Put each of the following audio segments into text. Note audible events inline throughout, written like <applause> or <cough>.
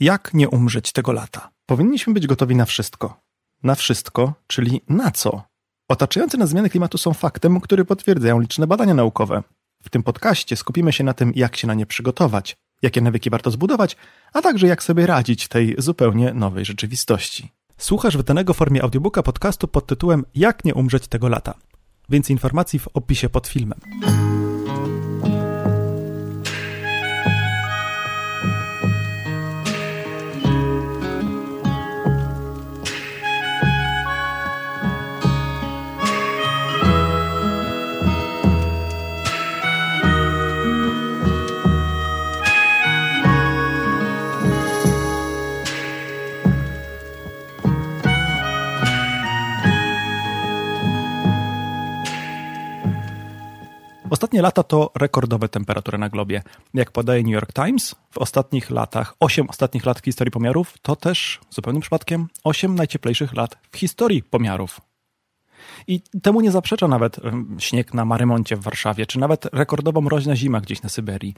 Jak nie umrzeć tego lata? Powinniśmy być gotowi na wszystko. Na wszystko, czyli na co? Otaczające nas zmiany klimatu są faktem, który potwierdzają liczne badania naukowe. W tym podcaście skupimy się na tym, jak się na nie przygotować, jakie nawyki warto zbudować, a także jak sobie radzić tej zupełnie nowej rzeczywistości. Słuchasz wydanego w formie audiobooka podcastu pod tytułem Jak nie umrzeć tego lata. Więcej informacji w opisie pod filmem. Ostatnie lata to rekordowe temperatury na globie. Jak podaje New York Times, w ostatnich latach, 8 ostatnich lat w historii pomiarów, to też zupełnym przypadkiem 8 najcieplejszych lat w historii pomiarów. I temu nie zaprzecza nawet śnieg na Marymoncie w Warszawie, czy nawet rekordowo mroźna zima gdzieś na Syberii.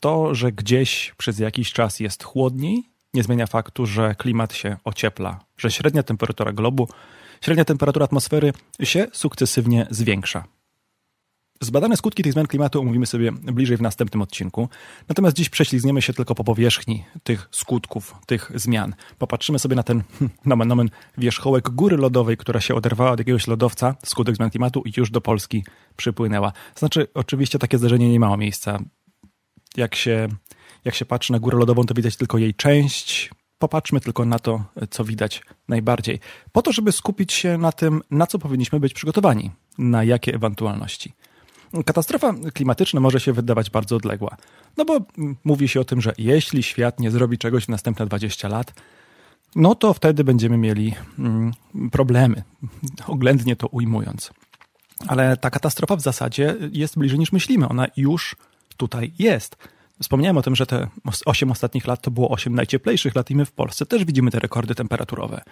To, że gdzieś przez jakiś czas jest chłodniej, nie zmienia faktu, że klimat się ociepla, że średnia temperatura globu, średnia temperatura atmosfery się sukcesywnie zwiększa. Zbadane skutki tych zmian klimatu omówimy sobie bliżej w następnym odcinku. Natomiast dziś prześlizgniemy się tylko po powierzchni tych skutków, tych zmian. Popatrzymy sobie na ten <laughs> nomen, nomen wierzchołek góry lodowej, która się oderwała od jakiegoś lodowca, skutek zmian klimatu i już do Polski przypłynęła. Znaczy, oczywiście takie zdarzenie nie miało miejsca. Jak się, jak się patrzy na górę lodową, to widać tylko jej część. Popatrzmy tylko na to, co widać najbardziej. Po to, żeby skupić się na tym, na co powinniśmy być przygotowani, na jakie ewentualności. Katastrofa klimatyczna może się wydawać bardzo odległa. No bo mówi się o tym, że jeśli świat nie zrobi czegoś w następne 20 lat, no to wtedy będziemy mieli mm, problemy, oględnie to ujmując. Ale ta katastrofa w zasadzie jest bliżej niż myślimy. Ona już tutaj jest. Wspomniałem o tym, że te 8 ostatnich lat to było 8 najcieplejszych lat i my w Polsce też widzimy te rekordy temperaturowe.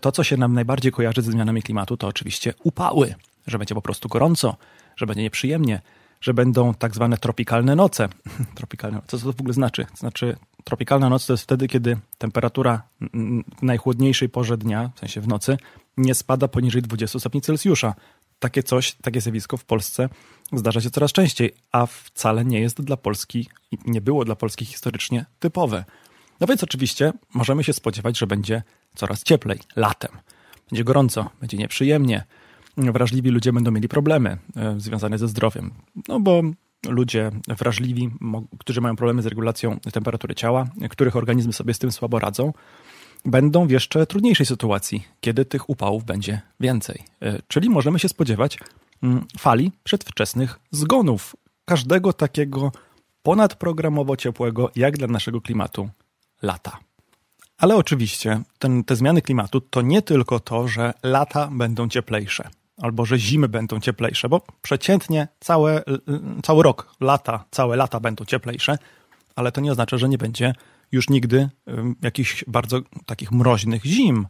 To, co się nam najbardziej kojarzy ze zmianami klimatu, to oczywiście upały, że będzie po prostu gorąco, że będzie nieprzyjemnie, że będą tak zwane tropikalne noce. <laughs> tropikalne, co to w ogóle znaczy? Znaczy, tropikalna noc to jest wtedy, kiedy temperatura w najchłodniejszej porze dnia, w sensie w nocy, nie spada poniżej 20 stopni Celsjusza. Takie coś, takie zjawisko w Polsce zdarza się coraz częściej, a wcale nie jest dla Polski, nie było dla Polski historycznie typowe. No więc oczywiście możemy się spodziewać, że będzie coraz cieplej latem. Będzie gorąco, będzie nieprzyjemnie, wrażliwi ludzie będą mieli problemy e, związane ze zdrowiem. No bo ludzie wrażliwi, którzy mają problemy z regulacją temperatury ciała, których organizmy sobie z tym słabo radzą, będą w jeszcze trudniejszej sytuacji, kiedy tych upałów będzie więcej. E, czyli możemy się spodziewać mm, fali przedwczesnych zgonów każdego takiego ponadprogramowo ciepłego, jak dla naszego klimatu, lata. Ale oczywiście ten, te zmiany klimatu to nie tylko to, że lata będą cieplejsze albo że zimy będą cieplejsze, bo przeciętnie całe, cały rok, lata, całe lata będą cieplejsze, ale to nie oznacza, że nie będzie już nigdy jakichś bardzo takich mroźnych zim.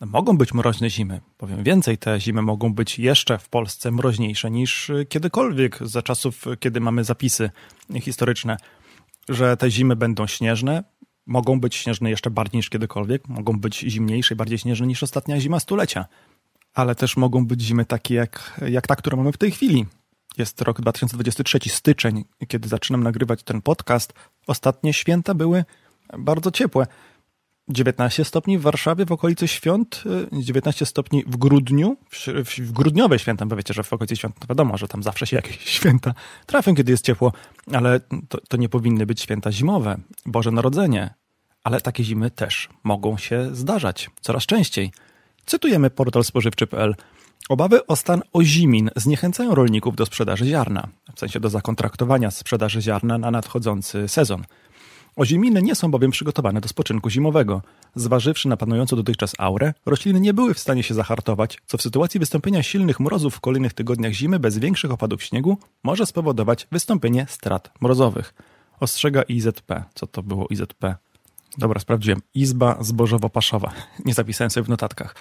Mogą być mroźne zimy. Powiem więcej, te zimy mogą być jeszcze w Polsce mroźniejsze niż kiedykolwiek za czasów, kiedy mamy zapisy historyczne, że te zimy będą śnieżne, mogą być śnieżne jeszcze bardziej niż kiedykolwiek, mogą być zimniejsze i bardziej śnieżne niż ostatnia zima stulecia ale też mogą być zimy takie jak, jak ta, którą mamy w tej chwili. Jest rok 2023, styczeń, kiedy zaczynam nagrywać ten podcast. Ostatnie święta były bardzo ciepłe. 19 stopni w Warszawie w okolicy świąt, 19 stopni w grudniu, w, w grudniowe święta, bo wiecie, że w okolicy świąt, no wiadomo, że tam zawsze się jakieś <laughs> święta trafią, kiedy jest ciepło, ale to, to nie powinny być święta zimowe, Boże Narodzenie. Ale takie zimy też mogą się zdarzać coraz częściej. Cytujemy portal spożywczy.pl. Obawy o stan ozimin zniechęcają rolników do sprzedaży ziarna, w sensie do zakontraktowania sprzedaży ziarna na nadchodzący sezon. Oziminy nie są bowiem przygotowane do spoczynku zimowego. Zważywszy na panującą dotychczas aurę, rośliny nie były w stanie się zahartować, co w sytuacji wystąpienia silnych mrozów w kolejnych tygodniach zimy bez większych opadów śniegu może spowodować wystąpienie strat mrozowych. Ostrzega IZP. Co to było IZP? Dobra, sprawdziłem. Izba Zbożowo-Paszowa. <laughs> Nie zapisałem sobie w notatkach.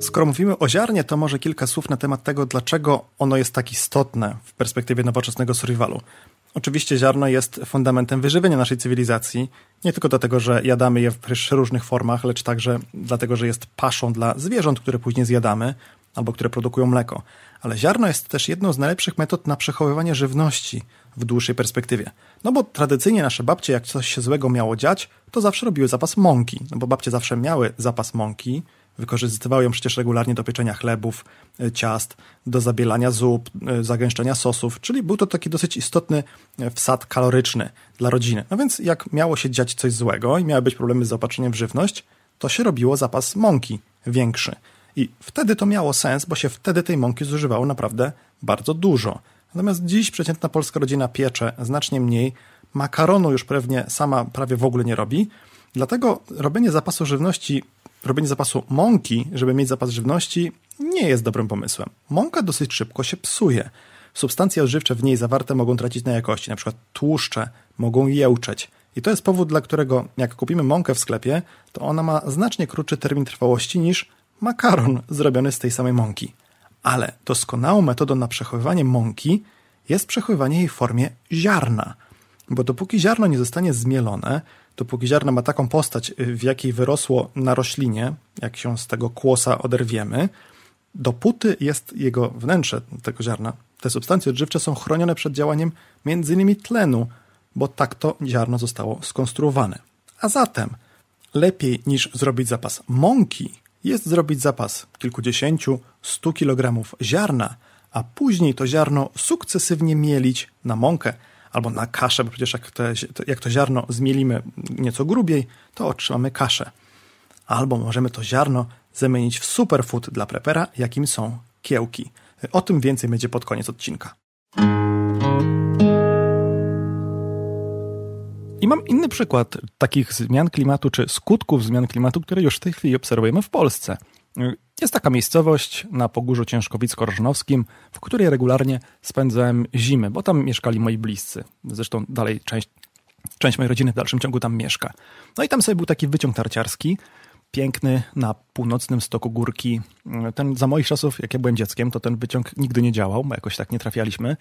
Skoro mówimy o ziarnie, to może kilka słów na temat tego, dlaczego ono jest tak istotne w perspektywie nowoczesnego survivalu. Oczywiście ziarno jest fundamentem wyżywienia naszej cywilizacji, nie tylko dlatego, że jadamy je w różnych formach, lecz także dlatego, że jest paszą dla zwierząt, które później zjadamy albo które produkują mleko. Ale ziarno jest też jedną z najlepszych metod na przechowywanie żywności w dłuższej perspektywie. No bo tradycyjnie nasze babcie, jak coś się złego miało dziać, to zawsze robiły zapas mąki. No bo babcie zawsze miały zapas mąki, wykorzystywały ją przecież regularnie do pieczenia chlebów, e, ciast, do zabielania zup, e, zagęszczenia sosów, czyli był to taki dosyć istotny e, wsad kaloryczny dla rodziny. No więc jak miało się dziać coś złego i miały być problemy z zaopatrzeniem w żywność, to się robiło zapas mąki większy. I wtedy to miało sens, bo się wtedy tej mąki zużywało naprawdę bardzo dużo. Natomiast dziś przeciętna polska rodzina piecze znacznie mniej, makaronu już pewnie sama prawie w ogóle nie robi, dlatego robienie zapasu żywności, robienie zapasu mąki, żeby mieć zapas żywności, nie jest dobrym pomysłem. Mąka dosyć szybko się psuje. Substancje odżywcze w niej zawarte mogą tracić na jakości, przykład tłuszcze mogą jełczeć. I to jest powód, dla którego jak kupimy mąkę w sklepie, to ona ma znacznie krótszy termin trwałości niż makaron zrobiony z tej samej mąki. Ale doskonałą metodą na przechowywanie mąki jest przechowywanie jej w formie ziarna. Bo dopóki ziarno nie zostanie zmielone, dopóki ziarno ma taką postać, w jakiej wyrosło na roślinie, jak się z tego kłosa oderwiemy, dopóty jest jego wnętrze tego ziarna, te substancje odżywcze są chronione przed działaniem m.in. tlenu, bo tak to ziarno zostało skonstruowane. A zatem lepiej niż zrobić zapas mąki, jest zrobić zapas kilkudziesięciu, stu kilogramów ziarna, a później to ziarno sukcesywnie mielić na mąkę albo na kaszę, bo przecież jak, jak to ziarno zmielimy nieco grubiej, to otrzymamy kaszę. Albo możemy to ziarno zamienić w superfood dla prepera, jakim są kiełki. O tym więcej będzie pod koniec odcinka. I mam inny przykład takich zmian klimatu, czy skutków zmian klimatu, które już w tej chwili obserwujemy w Polsce. Jest taka miejscowość na Pogórzu Ciężkowicko-Rożnowskim, w której regularnie spędzałem zimy, bo tam mieszkali moi bliscy. Zresztą dalej część, część mojej rodziny w dalszym ciągu tam mieszka. No i tam sobie był taki wyciąg tarciarski, piękny, na północnym stoku górki. Ten za moich czasów, jak ja byłem dzieckiem, to ten wyciąg nigdy nie działał, bo jakoś tak nie trafialiśmy.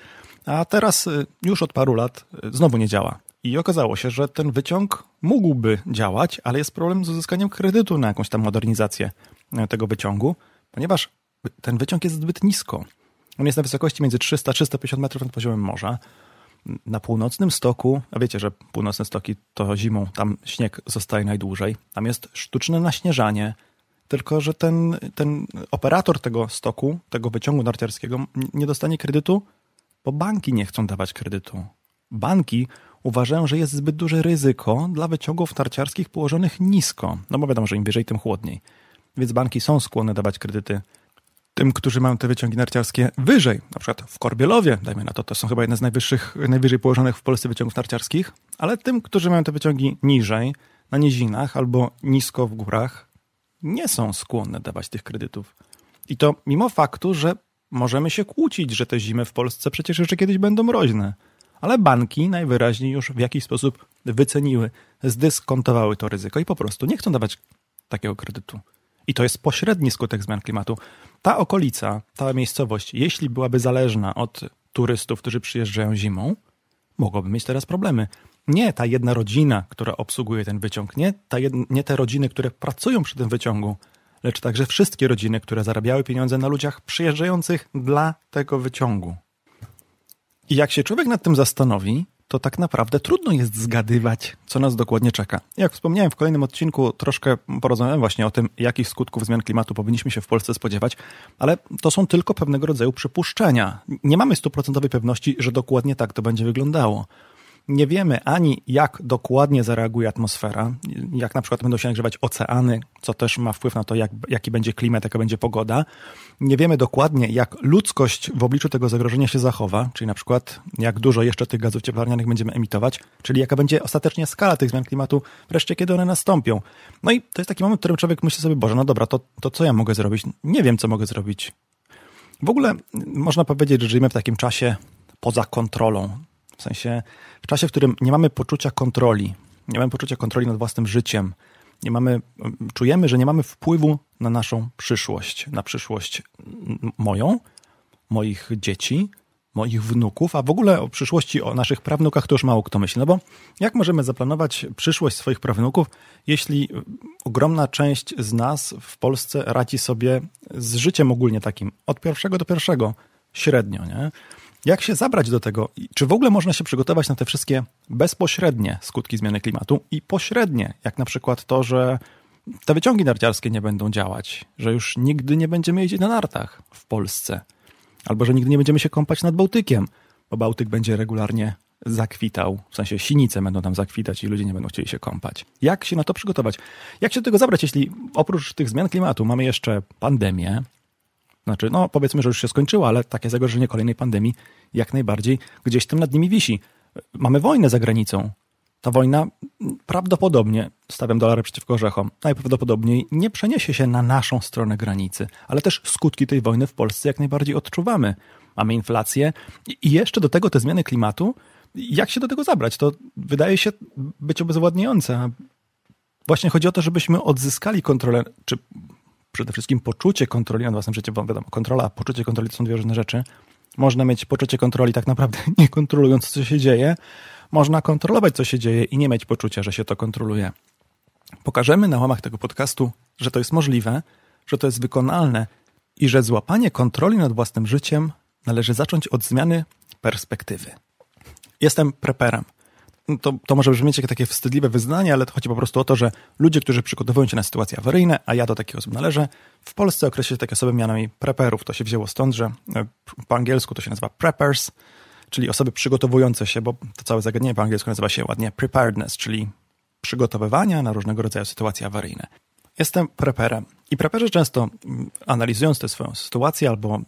A teraz y, już od paru lat y, znowu nie działa. I okazało się, że ten wyciąg mógłby działać, ale jest problem z uzyskaniem kredytu na jakąś tam modernizację e, tego wyciągu, ponieważ ten wyciąg jest zbyt nisko. On jest na wysokości między 300 a 350 metrów nad poziomem morza. Na północnym stoku, a wiecie, że północne stoki to zimą, tam śnieg zostaje najdłużej. Tam jest sztuczne naśnieżanie, tylko że ten, ten operator tego stoku, tego wyciągu narciarskiego nie dostanie kredytu, bo banki nie chcą dawać kredytu. Banki uważają, że jest zbyt duże ryzyko dla wyciągów narciarskich położonych nisko. No bo wiadomo, że im wyżej, tym chłodniej. Więc banki są skłonne dawać kredyty tym, którzy mają te wyciągi narciarskie wyżej. Na przykład w Korbielowie, dajmy na to, to są chyba jedne z najwyższych, najwyżej położonych w Polsce wyciągów narciarskich, ale tym, którzy mają te wyciągi niżej, na nizinach albo nisko w górach, nie są skłonne dawać tych kredytów. I to mimo faktu, że możemy się kłócić, że te zimy w Polsce przecież jeszcze kiedyś będą mroźne ale banki najwyraźniej już w jakiś sposób wyceniły, zdyskontowały to ryzyko i po prostu nie chcą dawać takiego kredytu. I to jest pośredni skutek zmian klimatu. Ta okolica, ta miejscowość, jeśli byłaby zależna od turystów, którzy przyjeżdżają zimą, mogłaby mieć teraz problemy. Nie ta jedna rodzina, która obsługuje ten wyciąg, nie, ta nie te rodziny, które pracują przy tym wyciągu, lecz także wszystkie rodziny, które zarabiały pieniądze na ludziach przyjeżdżających dla tego wyciągu. I jak się człowiek nad tym zastanowi, to tak naprawdę trudno jest zgadywać, co nas dokładnie czeka. Jak wspomniałem w kolejnym odcinku, troszkę porozmawiałem właśnie o tym, jakich skutków zmian klimatu powinniśmy się w Polsce spodziewać, ale to są tylko pewnego rodzaju przypuszczenia. Nie mamy stuprocentowej pewności, że dokładnie tak to będzie wyglądało nie wiemy ani jak dokładnie zareaguje atmosfera, jak na przykład będą się nagrzewać oceany, co też ma wpływ na to, jak, jaki będzie klimat, jaka będzie pogoda. Nie wiemy dokładnie, jak ludzkość w obliczu tego zagrożenia się zachowa, czyli na przykład jak dużo jeszcze tych gazów cieplarnianych będziemy emitować, czyli jaka będzie ostatecznie skala tych zmian klimatu, wreszcie kiedy one nastąpią. No i to jest taki moment, w którym człowiek myśli sobie, Boże, no dobra, to, to co ja mogę zrobić? Nie wiem, co mogę zrobić. W ogóle można powiedzieć, że żyjemy w takim czasie poza kontrolą. W sensie w czasie, w którym nie mamy poczucia kontroli, nie mamy poczucia kontroli nad własnym życiem, nie mamy, czujemy, że nie mamy wpływu na naszą przyszłość, na przyszłość moją, moich dzieci, moich wnuków, a w ogóle o przyszłości, o naszych prawnukach to już mało kto myśli. No bo jak możemy zaplanować przyszłość swoich prawnuków, jeśli ogromna część z nas w Polsce radzi sobie z życiem ogólnie takim od pierwszego do pierwszego średnio, nie? Jak się zabrać do tego? Czy w ogóle można się przygotować na te wszystkie bezpośrednie skutki zmiany klimatu i pośrednie, jak na przykład to, że te wyciągi narciarskie nie będą działać, że już nigdy nie będziemy jeździć na nartach w Polsce, albo że nigdy nie będziemy się kąpać nad Bałtykiem, bo Bałtyk będzie regularnie zakwitał, w sensie sinice będą tam zakwitać i ludzie nie będą chcieli się kąpać. Jak się na to przygotować? Jak się do tego zabrać, jeśli oprócz tych zmian klimatu mamy jeszcze pandemię, znaczy, no powiedzmy, że już się skończyło, ale takie zagrożenie kolejnej pandemii jak najbardziej gdzieś tam nad nimi wisi. Mamy wojnę za granicą. Ta wojna prawdopodobnie, stawiam dolarę przeciwko orzechom, najprawdopodobniej nie przeniesie się na naszą stronę granicy, ale też skutki tej wojny w Polsce jak najbardziej odczuwamy. Mamy inflację i jeszcze do tego te zmiany klimatu. Jak się do tego zabrać? To wydaje się być obezwładniające. Właśnie chodzi o to, żebyśmy odzyskali kontrolę, czy przede wszystkim poczucie kontroli nad własnym życiem, bo wiadomo, kontrola poczucie kontroli to są dwie różne rzeczy. Można mieć poczucie kontroli tak naprawdę <laughs> nie kontrolując, co się dzieje. Można kontrolować, co się dzieje i nie mieć poczucia, że się to kontroluje. Pokażemy na łamach tego podcastu, że to jest możliwe, że to jest wykonalne i że złapanie kontroli nad własnym życiem należy zacząć od zmiany perspektywy. Jestem preperem to, to może brzmieć jak takie wstydliwe wyznanie, ale to chodzi po prostu o to, że ludzie, którzy przygotowują się na sytuacje awaryjne, a ja do takich osób należę, w Polsce określa się takie osoby mianami preperów. To się wzięło stąd, że e, po angielsku to się nazywa preppers, czyli osoby przygotowujące się, bo to całe zagadnienie po angielsku nazywa się ładnie preparedness, czyli przygotowywania na różnego rodzaju sytuacje awaryjne. Jestem preperem i preperzy często analizując tę swoją sytuację albo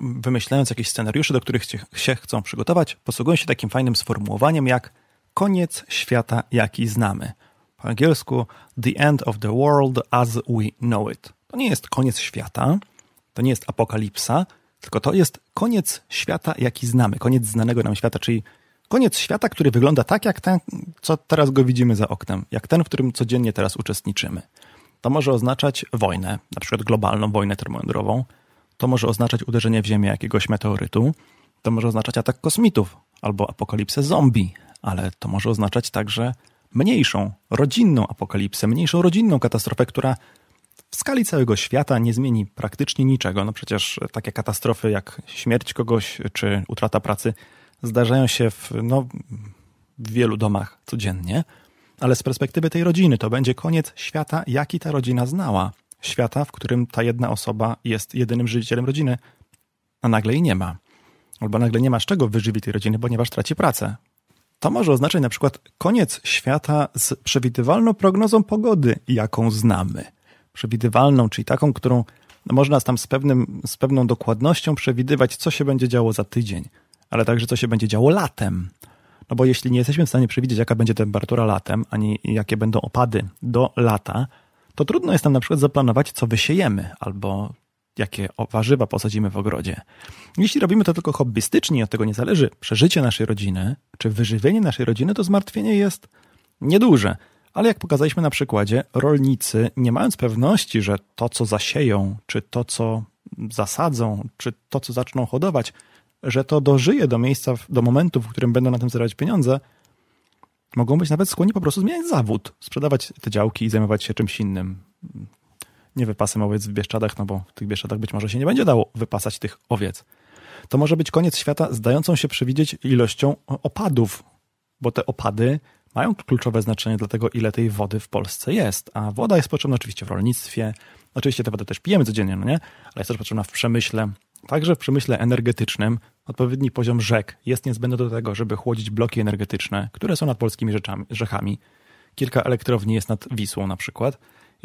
wymyślając jakieś scenariusze, do których się chcą przygotować, posługują się takim fajnym sformułowaniem jak koniec świata, jaki znamy. Po angielsku The End of the World as We Know It. To nie jest koniec świata, to nie jest apokalipsa, tylko to jest koniec świata, jaki znamy, koniec znanego nam świata, czyli koniec świata, który wygląda tak, jak ten, co teraz go widzimy za oknem, jak ten, w którym codziennie teraz uczestniczymy. To może oznaczać wojnę, na przykład globalną wojnę termojądrową, to może oznaczać uderzenie w Ziemię jakiegoś meteorytu, to może oznaczać atak kosmitów albo apokalipsę zombie, ale to może oznaczać także mniejszą, rodzinną apokalipsę, mniejszą rodzinną katastrofę, która w skali całego świata nie zmieni praktycznie niczego. No przecież takie katastrofy jak śmierć kogoś czy utrata pracy zdarzają się w, no, w wielu domach codziennie, ale z perspektywy tej rodziny to będzie koniec świata, jaki ta rodzina znała. Świata, w którym ta jedna osoba jest jedynym żywicielem rodziny, a nagle jej nie ma. Albo nagle nie ma z czego wyżywić tej rodziny, ponieważ traci pracę. To może oznaczać na przykład koniec świata z przewidywalną prognozą pogody, jaką znamy. Przewidywalną, czyli taką, którą można tam z, pewnym, z pewną dokładnością przewidywać, co się będzie działo za tydzień, ale także co się będzie działo latem. No bo jeśli nie jesteśmy w stanie przewidzieć, jaka będzie temperatura latem, ani jakie będą opady do lata, to trudno jest nam na przykład zaplanować, co wysiejemy, albo jakie warzywa posadzimy w ogrodzie. Jeśli robimy to tylko hobbystycznie od tego nie zależy przeżycie naszej rodziny, czy wyżywienie naszej rodziny, to zmartwienie jest nieduże. Ale jak pokazaliśmy na przykładzie, rolnicy, nie mając pewności, że to, co zasieją, czy to, co zasadzą, czy to, co zaczną hodować, że to dożyje do miejsca, do momentu, w którym będą na tym zarabiać pieniądze, mogą być nawet skłonni po prostu zmieniać zawód, sprzedawać te działki i zajmować się czymś innym nie wypasem owiec w Bieszczadach, no bo w tych Bieszczadach być może się nie będzie dało wypasać tych owiec. To może być koniec świata zdającą się przewidzieć ilością opadów, bo te opady mają kluczowe znaczenie dla tego, ile tej wody w Polsce jest. A woda jest potrzebna oczywiście w rolnictwie, oczywiście tę wodę też pijemy codziennie, no nie? Ale jest też potrzebna w przemyśle, także w przemyśle energetycznym. Odpowiedni poziom rzek jest niezbędny do tego, żeby chłodzić bloki energetyczne, które są nad polskimi rzeczami, rzekami. Kilka elektrowni jest nad Wisłą na przykład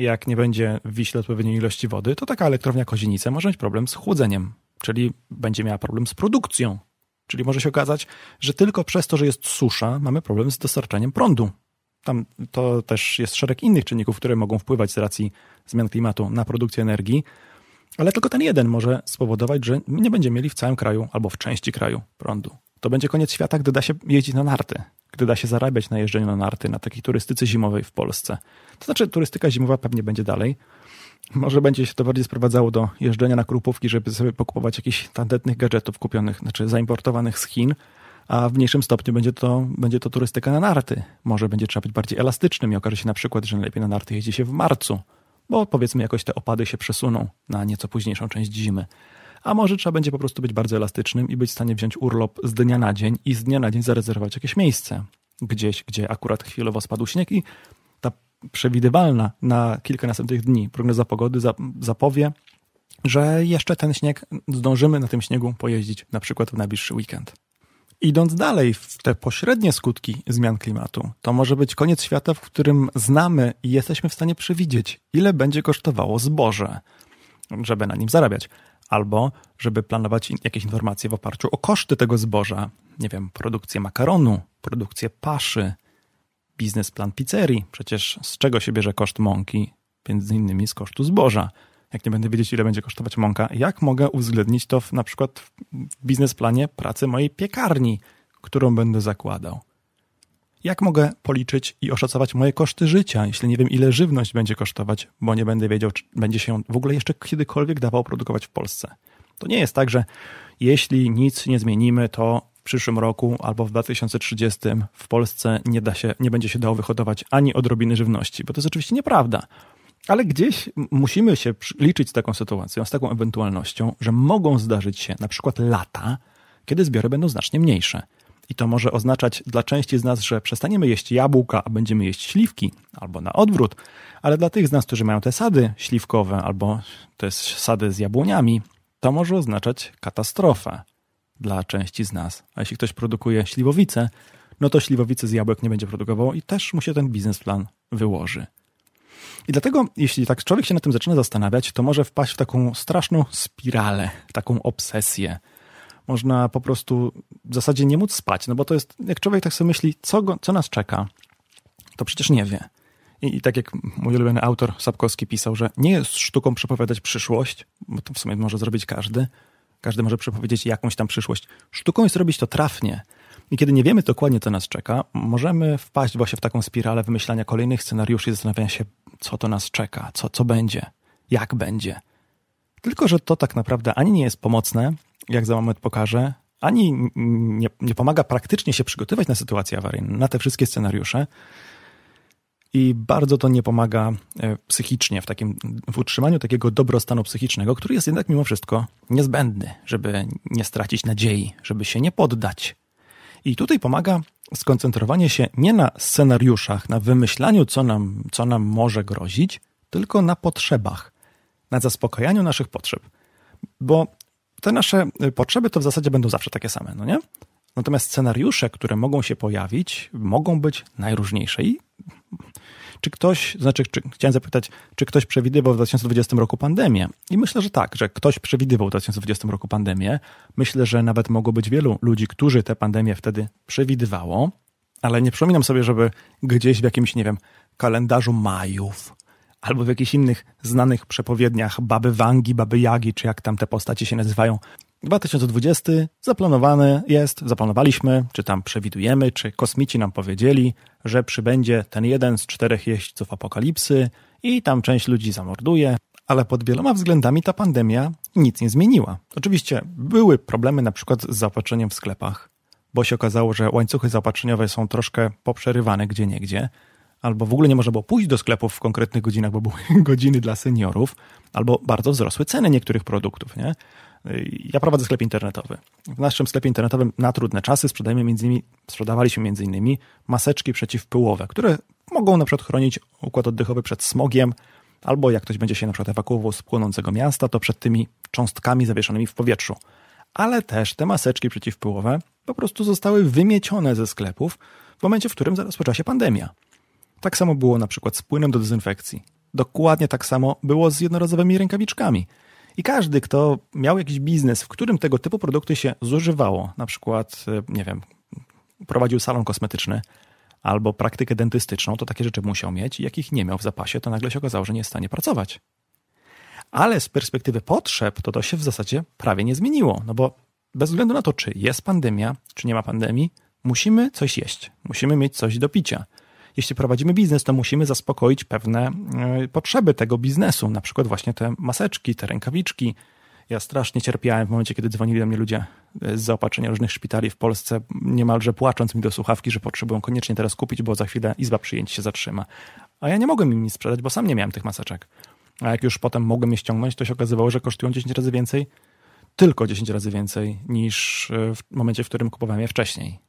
jak nie będzie w Wiśle odpowiedniej ilości wody, to taka elektrownia Kozienice może mieć problem z chłodzeniem, czyli będzie miała problem z produkcją. Czyli może się okazać, że tylko przez to, że jest susza, mamy problem z dostarczaniem prądu. Tam to też jest szereg innych czynników, które mogą wpływać z racji zmian klimatu na produkcję energii, ale tylko ten jeden może spowodować, że nie będziemy mieli w całym kraju albo w części kraju prądu. To będzie koniec świata, gdy da się jeździć na narty, gdy da się zarabiać na jeżdżeniu na narty, na takiej turystyce zimowej w Polsce. To znaczy, turystyka zimowa pewnie będzie dalej. Może będzie się to bardziej sprowadzało do jeżdżenia na krupówki, żeby sobie pokupować jakichś tandetnych gadżetów kupionych, znaczy zaimportowanych z Chin, a w mniejszym stopniu będzie to, będzie to turystyka na narty. Może będzie trzeba być bardziej elastycznym i okaże się na przykład, że najlepiej na narty jeździ się w marcu, bo powiedzmy jakoś te opady się przesuną na nieco późniejszą część zimy. A może trzeba będzie po prostu być bardzo elastycznym i być w stanie wziąć urlop z dnia na dzień i z dnia na dzień zarezerwować jakieś miejsce gdzieś, gdzie akurat chwilowo spadł śnieg i ta przewidywalna na kilka następnych dni prognoza pogody zapowie, że jeszcze ten śnieg, zdążymy na tym śniegu pojeździć na przykład w najbliższy weekend. Idąc dalej w te pośrednie skutki zmian klimatu, to może być koniec świata, w którym znamy i jesteśmy w stanie przewidzieć, ile będzie kosztowało zboże, żeby na nim zarabiać, albo żeby planować jakieś informacje w oparciu o koszty tego zboża, nie wiem, produkcję makaronu, produkcję paszy, biznesplan pizzerii. Przecież z czego się bierze koszt mąki? Między innymi z kosztu zboża jak nie będę wiedzieć, ile będzie kosztować mąka, jak mogę uwzględnić to w, na przykład w biznesplanie pracy mojej piekarni, którą będę zakładał? Jak mogę policzyć i oszacować moje koszty życia, jeśli nie wiem, ile żywność będzie kosztować, bo nie będę wiedział, czy będzie się w ogóle jeszcze kiedykolwiek dawało produkować w Polsce? To nie jest tak, że jeśli nic nie zmienimy, to w przyszłym roku albo w 2030 w Polsce nie, da się, nie będzie się dało wyhodować ani odrobiny żywności, bo to jest oczywiście nieprawda. Ale gdzieś musimy się liczyć z taką sytuacją, z taką ewentualnością, że mogą zdarzyć się na przykład lata, kiedy zbiory będą znacznie mniejsze. I to może oznaczać dla części z nas, że przestaniemy jeść jabłka, a będziemy jeść śliwki, albo na odwrót. Ale dla tych z nas, którzy mają te sady śliwkowe, albo te sady z jabłoniami, to może oznaczać katastrofę dla części z nas. A jeśli ktoś produkuje śliwowice, no to śliwowice z jabłek nie będzie produkował i też mu się ten biznesplan wyłoży. I dlatego, jeśli tak człowiek się na tym zaczyna zastanawiać, to może wpaść w taką straszną spiralę, taką obsesję. Można po prostu w zasadzie nie móc spać, no bo to jest, jak człowiek tak sobie myśli, co, go, co nas czeka, to przecież nie wie. I, I, tak jak mój ulubiony autor Sapkowski pisał, że nie jest sztuką przepowiadać przyszłość, bo to w sumie może zrobić każdy. Każdy może przepowiedzieć jakąś tam przyszłość. Sztuką jest robić to trafnie. I kiedy nie wiemy dokładnie, co nas czeka, możemy wpaść właśnie w taką spiralę wymyślania kolejnych scenariuszy i zastanawiania się, co to nas czeka, co, co będzie, jak będzie. Tylko, że to tak naprawdę ani nie jest pomocne, jak za moment pokażę, ani nie, nie pomaga praktycznie się przygotować na sytuacje awaryjne, na te wszystkie scenariusze. I bardzo to nie pomaga e, psychicznie w, takim, w utrzymaniu takiego dobrostanu psychicznego, który jest jednak mimo wszystko niezbędny, żeby nie stracić nadziei, żeby się nie poddać. I tutaj pomaga skoncentrowanie się nie na scenariuszach, na wymyślaniu, co nam, co nam może grozić, tylko na potrzebach, na zaspokajaniu naszych potrzeb. Bo te nasze potrzeby to w zasadzie będą zawsze takie same, no nie? Natomiast scenariusze, które mogą się pojawić, mogą być najróżniejsze. I czy ktoś, znaczy, czy, chciałem zapytać, czy ktoś przewidywał w 2020 roku pandemię? I myślę, że tak, że ktoś przewidywał w 2020 roku pandemię. Myślę, że nawet mogło być wielu ludzi, którzy tę pandemię wtedy przewidywało, ale nie przypominam sobie, żeby gdzieś w jakimś, nie wiem, kalendarzu Majów albo w jakichś innych znanych przepowiedniach Baby Wangi, Baby Jagi, czy jak tam te postacie się nazywają, 2020 zaplanowany jest, zaplanowaliśmy, czy tam przewidujemy, czy kosmici nam powiedzieli, że przybędzie ten jeden z czterech jeźdźców apokalipsy i tam część ludzi zamorduje, ale pod wieloma względami ta pandemia nic nie zmieniła. Oczywiście były problemy na przykład z zaopatrzeniem w sklepach, bo się okazało, że łańcuchy zaopatrzeniowe są troszkę poprzerywane gdzie niegdzie, albo w ogóle nie można było pójść do sklepów w konkretnych godzinach, bo były <laughs> godziny dla seniorów, albo bardzo wzrosły ceny niektórych produktów, nie? Ja prowadzę sklep internetowy. W naszym sklepie internetowym na trudne czasy sprzedajemy między innymi, sprzedawaliśmy między innymi maseczki przeciwpyłowe, które mogą na przykład chronić układ oddechowy przed smogiem, albo jak ktoś będzie się na przykład ewakuował z płonącego miasta, to przed tymi cząstkami zawieszonymi w powietrzu. Ale też te maseczki przeciwpyłowe po prostu zostały wymiecione ze sklepów w momencie, w którym rozpoczęła się pandemia. Tak samo było na przykład z płynem do dezynfekcji. Dokładnie tak samo było z jednorazowymi rękawiczkami. I każdy, kto miał jakiś biznes, w którym tego typu produkty się zużywało, na przykład, e, nie wiem, prowadził salon kosmetyczny albo praktykę dentystyczną, to takie rzeczy musiał mieć jakich nie miał w zapasie, to nagle się okazało, że nie jest w stanie pracować. Ale z perspektywy potrzeb, to to się w zasadzie prawie nie zmieniło, no bo bez względu na to, czy jest pandemia, czy nie ma pandemii, musimy coś jeść, musimy mieć coś do picia. Jeśli prowadzimy biznes, to musimy zaspokoić pewne e, potrzeby tego biznesu, na przykład właśnie te maseczki, te rękawiczki. Ja strasznie cierpiałem w momencie, kiedy dzwonili do mnie ludzie e, z zaopatrzenia różnych szpitali w Polsce, niemalże płacząc mi do słuchawki, że potrzebują koniecznie teraz kupić, bo za chwilę izba przyjęć się zatrzyma. A ja nie mogłem im nic sprzedać, bo sam nie miałem tych maseczek. A jak już potem mogłem je ściągnąć, to się okazywało, że kosztują 10 razy więcej, tylko 10 razy więcej niż e, w momencie, w którym kupowałem je wcześniej.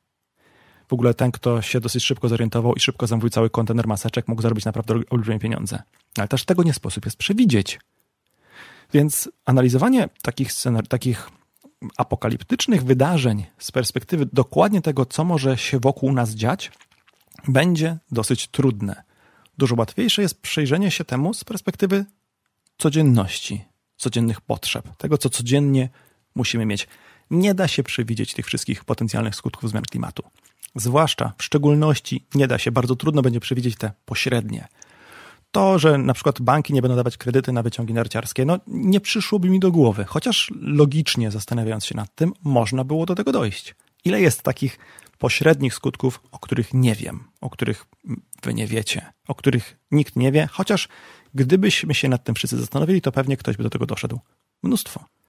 W ogóle ten, kto się dosyć szybko zorientował i szybko zamówił cały kontener maseczek, mógł zarobić naprawdę olbrzymie pieniądze. Ale też tego nie sposób jest przewidzieć. Więc analizowanie takich, scenar- takich apokaliptycznych wydarzeń z perspektywy dokładnie tego, co może się wokół nas dziać, będzie dosyć trudne. Dużo łatwiejsze jest przyjrzenie się temu z perspektywy codzienności, codziennych potrzeb, tego, co codziennie musimy mieć. Nie da się przewidzieć tych wszystkich potencjalnych skutków zmian klimatu. Zwłaszcza, w szczególności, nie da się, bardzo trudno będzie przewidzieć te pośrednie. To, że na przykład banki nie będą dawać kredyty na wyciągi narciarskie, no nie przyszłoby mi do głowy, chociaż logicznie zastanawiając się nad tym, można było do tego dojść. Ile jest takich pośrednich skutków, o których nie wiem, o których wy nie wiecie, o których nikt nie wie, chociaż gdybyśmy się nad tym wszyscy zastanowili, to pewnie ktoś by do tego doszedł. Mnóstwo.